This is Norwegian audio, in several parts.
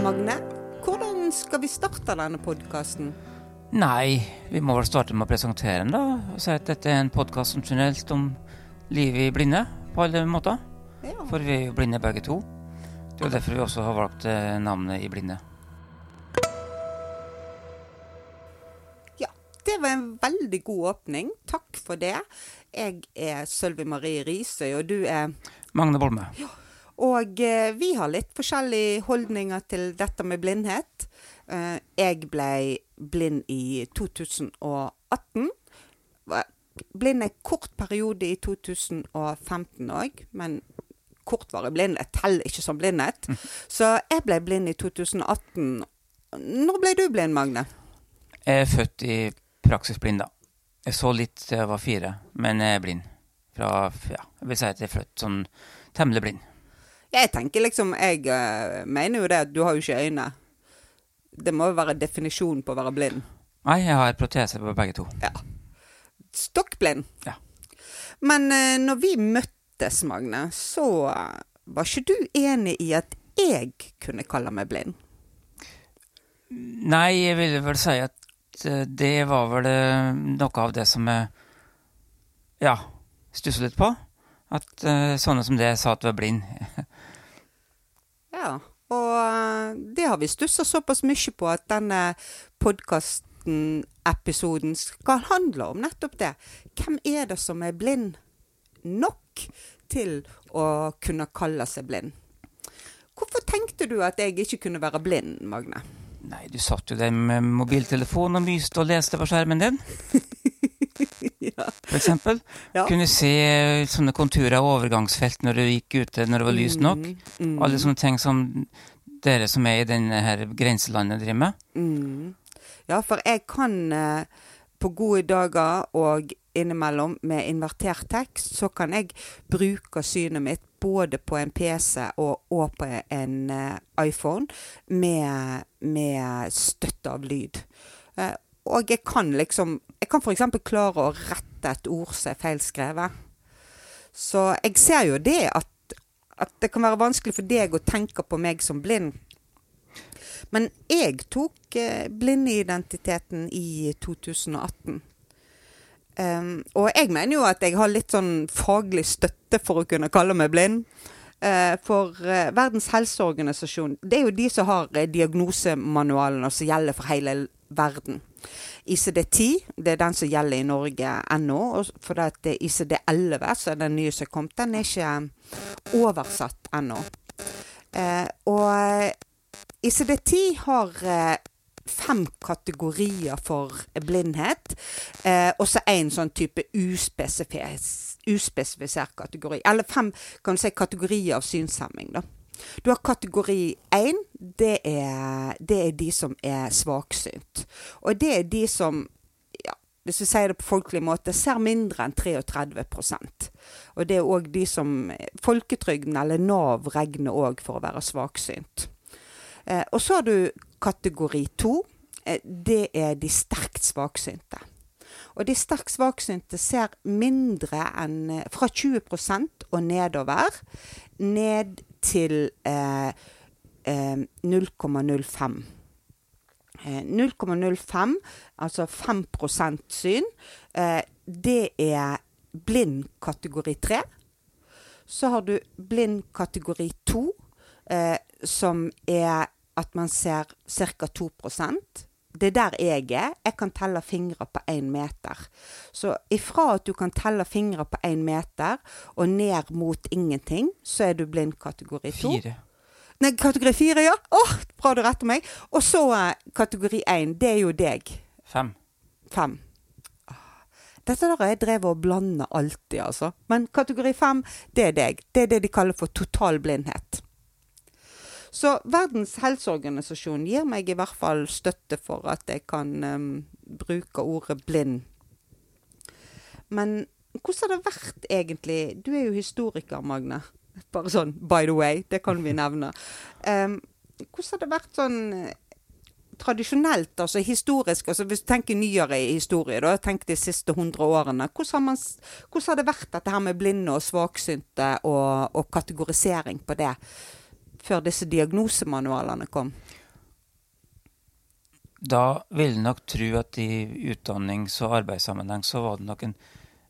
Magne, hvordan skal vi starte denne podkasten? Nei, vi må vel starte med å presentere den, da. Og si at dette er en podkast som generelt om livet i blinde, på alle måter. Ja. For vi er jo blinde begge to. Det er jo derfor vi også har valgt eh, navnet I blinde. ja. Det var en veldig god åpning. Takk for det. Jeg er Sølvi Marie Risøy, og du er Magne Bolme. Og eh, vi har litt forskjellige holdninger til dette med blindhet. Eh, jeg ble blind i 2018. Blind en kort periode i 2015 òg, men kortvarig blindhet teller ikke som blindhet. Så jeg ble blind i 2018. Når ble du blind, Magne? Jeg er født i praksis blind, da. Jeg så litt til jeg var fire, men jeg er blind. Fra, ja, jeg vil si at jeg er født sånn temmelig blind. Jeg tenker liksom Jeg uh, mener jo det at du har jo ikke øyne. Det må jo være definisjonen på å være blind. Nei, jeg har protese på begge to. Ja. Stokkblind. Ja. Men uh, når vi møttes, Magne, så eh, var ikke du enig i at jeg kunne kalle meg blind? Nei, jeg ville vel si at det var vel noe av det som jeg ja, stussa litt på. At eh, sånne som det sa at du er blind. Ja. Og eh, det har vi stussa såpass mye på at denne podkasten, episoden, skal handle om nettopp det. Hvem er det som er blind nok til å kunne kalle seg blind? Hvorfor tenkte du at jeg ikke kunne være blind, Magne? Nei, du satt jo der med mobiltelefon og myste og leste på skjermen din, eksempel. Ja. Kunne se eh, sånne konturer av overgangsfelt når du gikk ute når det var lyst nok. Mm, Alle sånne ting som dere som er i denne her grenselandet driver med. Mm. Ja, for jeg kan eh, på gode dager og innimellom med invertert tekst, så kan jeg bruke synet mitt både på en PC og, og på en eh, iPhone med, med støtte av lyd. Og jeg kan liksom Jeg kan f.eks. klare å rette et ord som er feilskrevet. Så jeg ser jo det at, at det kan være vanskelig for deg å tenke på meg som blind. Men jeg tok eh, blindeidentiteten i 2018. Um, og jeg mener jo at jeg har litt sånn faglig støtte for å kunne kalle meg blind. Uh, for uh, Verdens helseorganisasjon, det er jo de som har uh, diagnosemanualene som gjelder for hele verden. ICD-10, det er den som gjelder i Norge ennå. For er ICD-11, som er den nye som er kommet, den er ikke oversatt ennå. Eh, og ICD-10 har eh, fem kategorier for blindhet, eh, og så én sånn type uspesifis, uspesifisert kategori. Eller fem si, kategorier av synshemming. da. Du har kategori én. Det det er de som er svaksynt. Og det er de som hvis vi sier det på folkelig måte, ser mindre enn 33% Og det er òg de som Folketrygden eller Nav regner òg for å være svaksynt. Eh, og så har du kategori to. Eh, det er de sterkt svaksynte. Og de sterkt svaksynte ser mindre enn eh, fra 20 og nedover. Ned til eh, eh, 0,05. Eh, 0,05, altså 5% syn, eh, det er blind kategori 3. Så har du blind kategori 2, eh, som er at man ser ca. 2 Det er der jeg er. Jeg kan telle fingre på én meter. Så ifra at du kan telle fingre på én meter og ned mot ingenting, så er du blind kategori 2. Fire. Nei, kategori 4, ja. Åh, bra du retter meg. Og så eh, kategori 1, det er jo deg. Fem. 5. Dette der har jeg drevet og blanda alltid, altså. Men kategori 5, det er deg. Det er det de kaller for total blindhet. Så Verdens helseorganisasjon gir meg i hvert fall støtte for at jeg kan um, bruke ordet blind. Men hvordan har det vært egentlig Du er jo historiker, Magne. Bare sånn by the way, det kan vi nevne. Um, hvordan har det vært sånn eh, tradisjonelt, altså historisk, altså hvis du tenker nyere historie, da, tenk de siste hundre årene, hvordan har, man, hvordan har, det vært dette her med blinde og svaksynte og, og kategorisering på det, før disse diagnosemanualene kom? Da vil jeg nok tro at i utdannings- og arbeidssammenheng så var det nok en,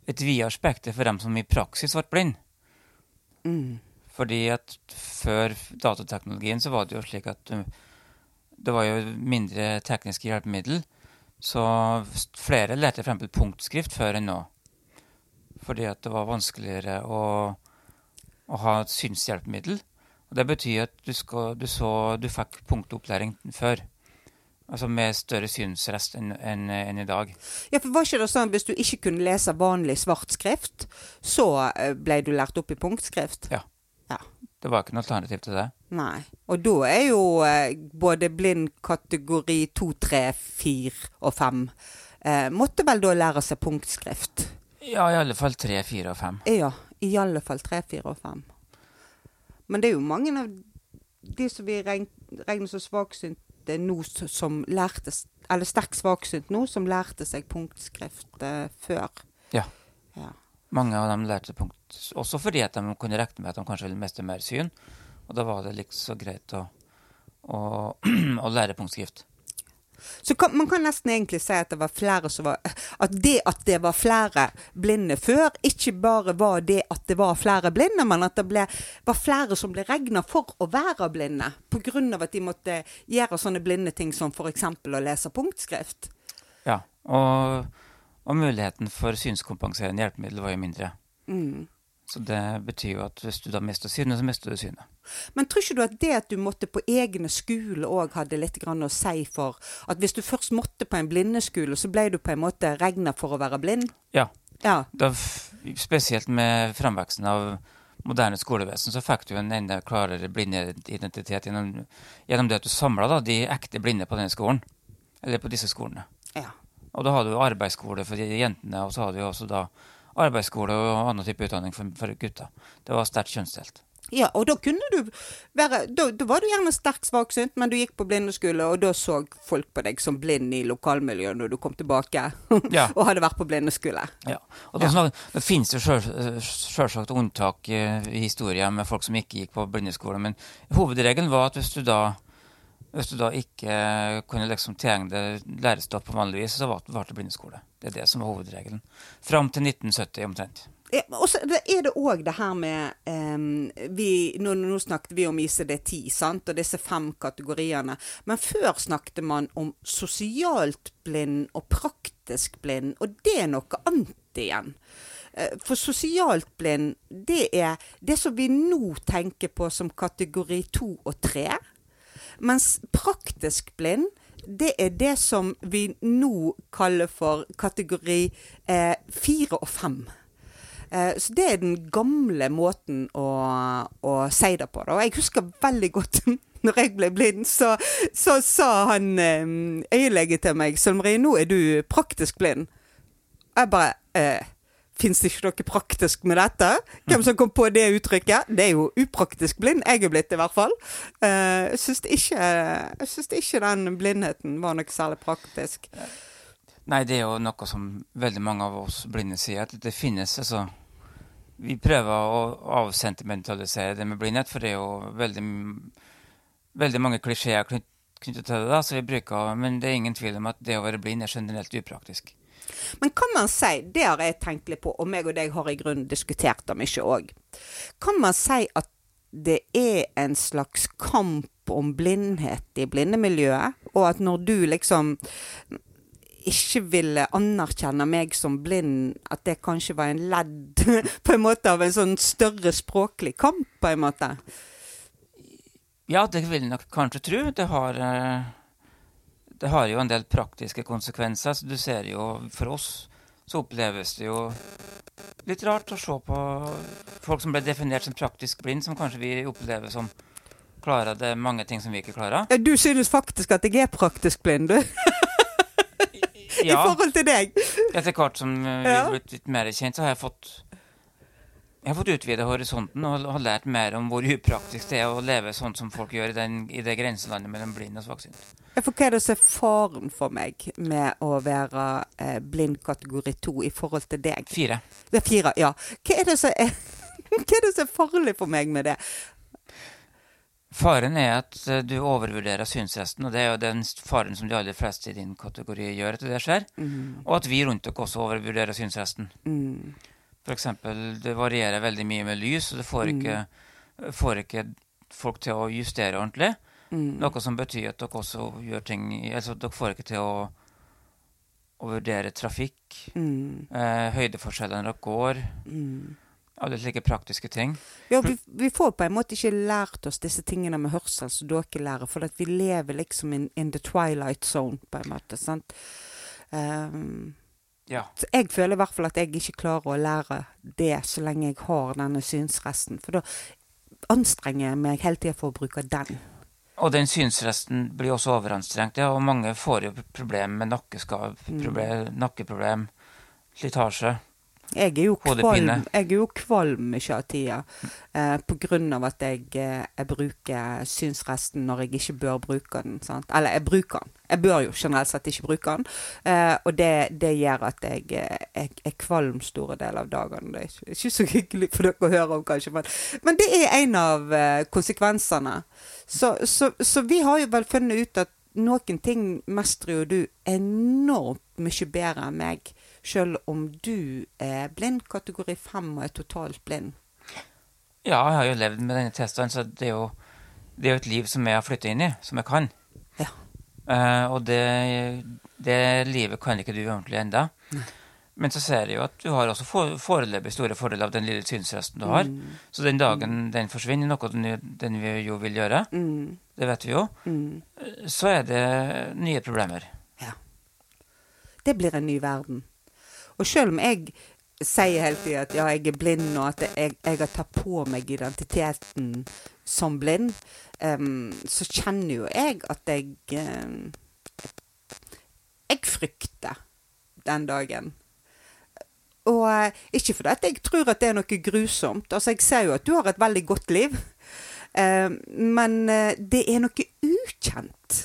et videre spekter for dem som i praksis ble blind. Mm. Fordi at før datateknologien så var det jo slik at uh, det var jo mindre tekniske hjelpemiddel. Så flere lærte f.eks. punktskrift før enn nå. Fordi at det var vanskeligere å, å ha synshjelpemiddel. Og det betyr at du, skal, du, så, du fikk punktopplæring før. Altså med større synsrest enn en, en i dag. Ja, for var ikke det sånn Hvis du ikke kunne lese vanlig svart skrift, så eh, ble du lært opp i punktskrift? Ja. ja. Det var ikke noe alternativ til det. Nei. Og da er jo eh, både blind kategori 2, 3, 4 og 5 eh, Måtte vel da lære seg punktskrift? Ja, i alle fall 3, 4 og 5. Ja, i alle fall 3, 4 og 5. Men det er jo mange av de som vi regner som svaksynte nå som lærte Eller sterkt svaksynt nå, som lærte seg punktskrift eh, før. Ja. ja. Mange av dem lærte punkt også fordi at de kunne regne med at de kanskje ville miste mer syn. Og da var det liksom greit å, å, å lære punktskrift. Så kan, man kan nesten egentlig si at det var flere som var At det at det var flere blinde før, ikke bare var det at det var flere blinde, men at det ble, var flere som ble regna for å være blinde. Pga. at de måtte gjøre sånne blinde ting som f.eks. å lese punktskrift. Ja, og, og, muligheten for synskompenserende hjelpemiddel var jo mindre. Mm. Så det betyr jo at hvis du da mister synet, så mister du synet. Men tror ikke du at det at du måtte på egne skole òg hadde litt å si for at hvis du først måtte på en blindeskole, så ble du på en måte regna for å være blind? Ja. ja. Da, spesielt med fremveksten av moderne skolevesen, så fikk du en enda klarere blindeidentitet gjennom, gjennom det at du samla de ekte blinde på denne skolen. Eller på disse skolene. Ja. Og da hadde du arbeidsskole for de jentene, og så hadde du også da arbeidsskole og annen type utdanning for, for gutter. Det var sterkt kjønnsdelt. Ja, og da kunne du være Da, da var du gjerne sterkt svaksynt, men du gikk på blindeskole, og da så folk på deg som blind i lokalmiljøet når du kom tilbake ja. og hadde vært på blindeskole. Ja. Og da, ja. det finnes jo selvsagt unntak i historien med folk som ikke gikk på blindeskole, men hovedregelen var at hvis du da hvis du da ikke kunne liksom tilegne deg lærestoff på vanlig vis, så var det blindeskole. Det er det som var hovedregelen. Fram til 1970 omtrent. Ja, og så er det òg det her med um, vi, nå, nå, snakket vi om ICD-10 sant, og disse fem kategoriene. Men før snakket man om sosialt blind og praktisk blind, og det er noe annet igjen. Eh, for sosialt blind, det er det som vi nå tenker på som kategori to og tre. Mens praktisk blind, det er det som vi nå kaller for kategori eh, og fem. Eh, så det er den gamle måten å, å si det på. Da. Og jeg husker veldig godt når jeg ble blind, så, så sa han eh, øyelege til meg Søren Marie, nå er du praktisk blind. Jeg bare eh, Fins det ikke noe praktisk med dette? Hvem som kom på det uttrykket? Det er jo upraktisk blind. Jeg er blitt, i hvert fall. Uh, jeg syns ikke, ikke, den blindheten var noe særlig praktisk. Nei, det er jo noe som veldig mange av oss blinde sier, at det finnes altså Vi prøver å avsentimentalisere det med blindhet, for det er jo veldig, veldig mange klisjeer knyttet til det. da, så vi bruker, Men det er ingen tvil om at det å være blind er generelt upraktisk. Men kan man si, det har jeg tenkt litt på, og meg og deg har i grunnen diskutert det mye òg, kan man si at det er en slags kamp om blindhet i blindemiljøet, og at når du liksom ikke ville anerkjenne meg som blind, at det kanskje var en ledd på en måte av en sånn større språklig kamp, på en måte? Ja, det vil jeg nok kanskje tro. Det har eh, det har jo en del praktiske konsekvenser. så du ser jo, For oss så oppleves det jo litt rart å se på folk som ble definert som praktisk blind, som kanskje vi opplever som klarer det mange ting som vi ikke klarer. Ja, du synes faktisk at jeg er praktisk blind, du? ja. I forhold til deg? Etter hvert som vi har blitt litt mer kjent, så har jeg fått Jeg har fått utvida horisonten og har lært mer om hvor upraktisk det er å leve sånn som folk gjør i, den, i det grenselandet mellom blind og svaksynt. For hva er det som er faren for meg med å være eh, blind kategori 2 i forhold til deg? Fire. Det er fire, ja. Hva er det som er, er, er farlig for meg med det? Faren er at eh, du overvurderer synsresten, og det er jo den faren som de aller fleste i din kategori gjør etter det skjer. Og at vi rundt dere også overvurderer synsresten. Mm. For eksempel, det varierer veldig mye med lys, og det får ikke, får ikke folk til å justere ordentlig. Mm. Noe som betyr at dere også gjør ting Altså, dere får ikke til å, å vurdere trafikk, Mm. eh, høydeforskjeller når dere går, Mm. alle slike praktiske ting. Ja, vi, vi får på en måte ikke lært oss disse tingene med hørsel som dere lærer, for vi lever liksom in, in the twilight zone, på en måte. sant? Ehm, Ja. jeg føler i hvert fall at jeg ikke klarer å lære det så lenge jeg har denne synsresten. For da anstrenger jeg meg hele tida for å bruke den. Og den synsresten blir også overanstrengt, ja, og mange får jo problemer med nakkeskav, problem, nakkeproblem, slitasje. Jeg er jo kvalm, jeg er jo kvalm mye av tida eh, på grunn av at jeg, eh, jeg bruker synsresten når jeg ikke bør bruke den. Sant? Eller jeg bruker den. Jeg bør jo generelt sett ikke bruke den. Eh, og det, det gjør at jeg, eh, er kvalm store deler av dagene. Det er ikke, ikke så hyggelig for dere å høre om, kanskje, men, men det er en av eh, konsekvensene. Så, så, så vi har jo vel funnet ut at noen ting mestrer jo du enormt mye bedre enn meg, selv om du er blind, kategori 5 og er totalt blind. Ja, jeg har jo levd med denne testen, så det er jo, det er jo et liv som jeg har flytta inn i, som jeg kan. Ja. Uh, og det, det livet kan ikke du ordentlig ennå. Men så ser jeg jo at du har også for, foreløpig store fordeler av den lille synsresten du har. Så den dagen den forsvinner, noe den, den vi jo vil gjøre, Mm, det vet vi jo, mm, så er det nye problemer. ja. Det blir en ny verden. Og selv om jeg sier hele tida at ja, jeg er blind, og at jeg, jeg har tatt på meg identiteten som blind, um, så kjenner jo jeg at jeg um, Jeg frykter den dagen. Og eh, ikke fordi at jeg tror at det er noe grusomt. Altså, jeg ser jo at du har et veldig godt liv. Uh, men uh, det er noe ukjent.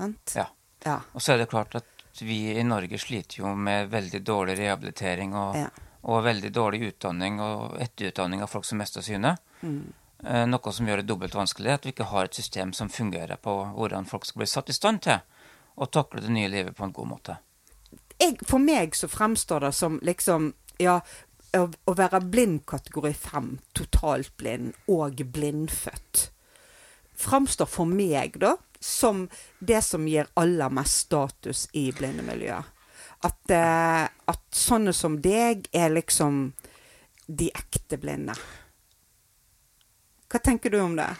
Sant? Ja. Ja. Og så er det klart at vi i Norge sliter jo med veldig dårlig rehabilitering og, Ja. og veldig dårlig utdanning og etterutdanning av folk som mister synet. Mm. Eh, Noe som gjør det dobbelt vanskelig, at vi ikke har et system som fungerer på hvordan folk skal bli satt i stand til å takle det nye livet på en god måte. jeg, for meg så fremstår det som liksom Ja, å være blind kategori 5, totalt blind og blindfødt, fremstår for meg da som det som gir aller mest status i blindemiljøet. At, eh, at sånne som deg er liksom de ekte blinde. Hva tenker du om det?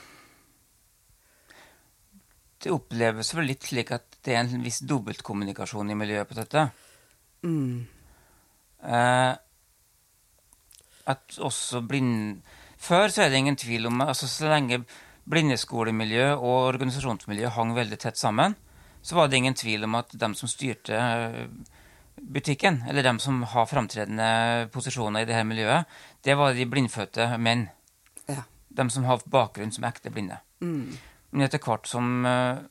Det oppleves vel litt slik at det er en viss dobbeltkommunikasjon i miljøet på dette. Mm. Eh, at også blind... Før så er det ingen tvil om altså Så lenge blindeskolemiljø og organisasjonsmiljø hang veldig tett sammen, så var det ingen tvil om at dem som styrte eh, butikken, eller dem som har framtredende posisjoner i det her miljøet, det var de blindfødte menn. Ja. De som har bakgrunn som ekte blinde. Mm. Men etter hvert som eh,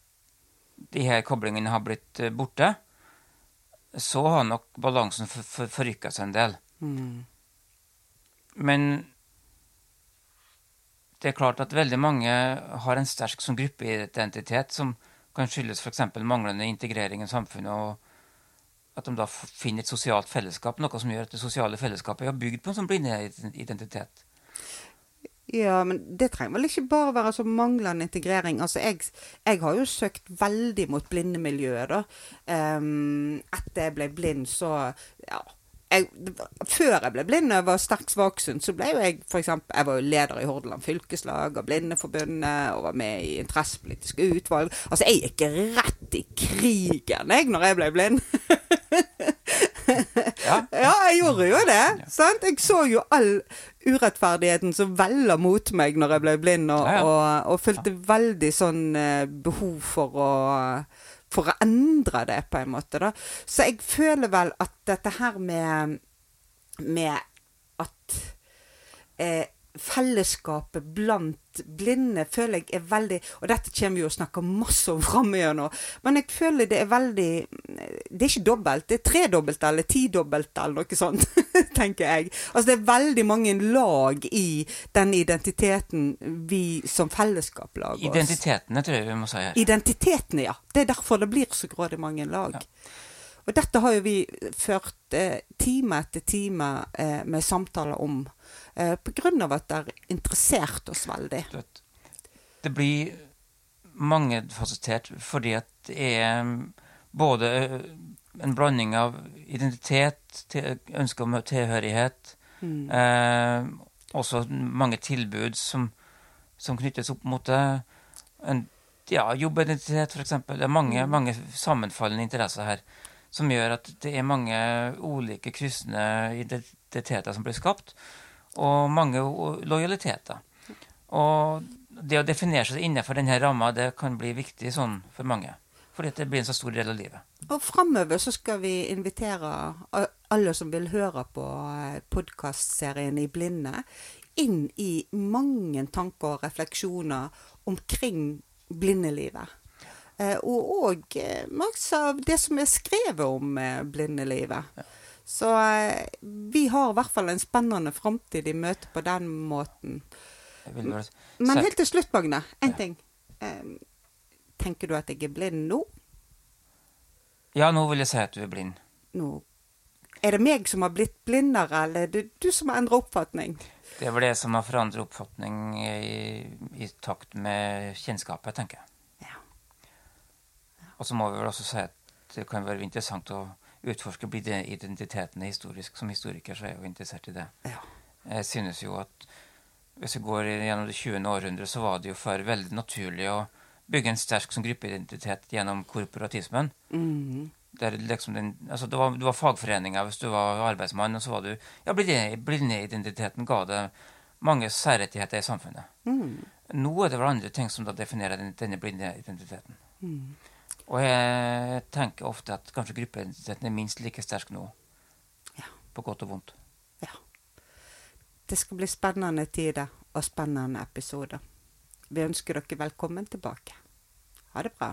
de her koblingene har blitt eh, borte, så har nok balansen for, for, forrykka seg en del. Mm. Men det er klart at veldig mange har en sterk sånn gruppeidentitet som kan skyldes f.eks. manglende integrering i samfunnet, og at de da finner et sosialt fellesskap, noe som gjør at det sosiale fellesskapet er bygd på en sånn blindeidentitet. Ja, men det trenger vel ikke bare være så manglende integrering. Altså, jeg, jeg har jo søkt veldig mot blindemiljøet, da. Um, etter jeg ble blind, så ja. Jeg, før jeg ble blind og jeg var sterkt svaksynt, så ble jo jeg eksempel, Jeg var jo leder i Hordaland fylkeslag og Blindeforbundet og var med i interessepolitiske utvalg. Altså, jeg gikk rett i krigen, jeg, når jeg ble blind. Ja, Ja, jeg gjorde jo det. Sant? Jeg så jo all urettferdigheten som veller mot meg når jeg ble blind, og, Ja, ja. og, og følte veldig sånn eh, behov for å for å endre det, på en måte. da. Så jeg føler vel at dette her med med at eh, fellesskapet blant blinde føler jeg er veldig Og dette kommer vi å snakke masse om framover nå, men jeg føler det er veldig Det er ikke dobbelt, det er tredobbelt eller tidobbelt eller noe sånt, tenker jeg. Altså det er veldig mange lag i den identiteten vi som fellesskap lager oss. Identitetene, tror jeg vi må si her. Identitetene, ja. Det er derfor det blir så grådig mange lag. Ja. Og dette har jo vi ført eh, time etter time eh, med samtaler om, eh, av at det har interessert oss veldig. Det blir mangefasettert fordi at det er både en blanding av identitet, ønske om tilhørighet, Mm. eh, også mange tilbud som, som knyttes opp mot det. En, ja, jobbidentitet, f.eks. Det er mange, mange sammenfallende interesser her som gjør at det er mange ulike kryssende identiteter som blir skapt, og mange lojaliteter. Og det å definere seg innenfor denne ramma, det kan bli viktig sånn for mange. Fordi det blir en så stor del av livet. Og framover så skal vi invitere alle som vil høre på podkastserien I blinde, inn i mange tanker og refleksjoner omkring blindelivet. Eh, og òg eh, masse av det som er skrevet om blindelivet. blindelivet. Så eh, vi har i hvert fall en spennende framtid i møte på den måten. Men helt til slutt, Magne. En Ja. ting. Eh, tenker du at jeg er blind nå? Ja, nå vil jeg si at du er blind. nå Er det meg som har blitt blindere, eller er det du som har endra oppfatning? Det er vel det som har forandret oppfatning i, i takt med kjennskapet, tenker jeg. Og så må vi vel også si at det kan være interessant å utforske blinde identitetene historisk. Som historiker så er jeg jo interessert i det. Ja. Jeg synes jo at hvis vi går gjennom det 20. århundre, så var det jo før veldig naturlig å bygge en sterk som gruppeidentitet gjennom korporatismen. Mm. Der liksom den, altså det var, du var fagforeninger hvis du var arbeidsmann, og så var du Ja, blinde- blindeidentiteten ga det mange særrettigheter i samfunnet. Mm. Nå er det vel andre ting som da definerer den, denne blindeidentiteten. Mhm. Og jeg tenker ofte at kanskje gruppeidentiteten er minst like sterk nå. Ja. På godt og vondt. ja. Det skal bli spennende tider og spennende episoder. Vi ønsker dere velkommen tilbake. Ha det bra.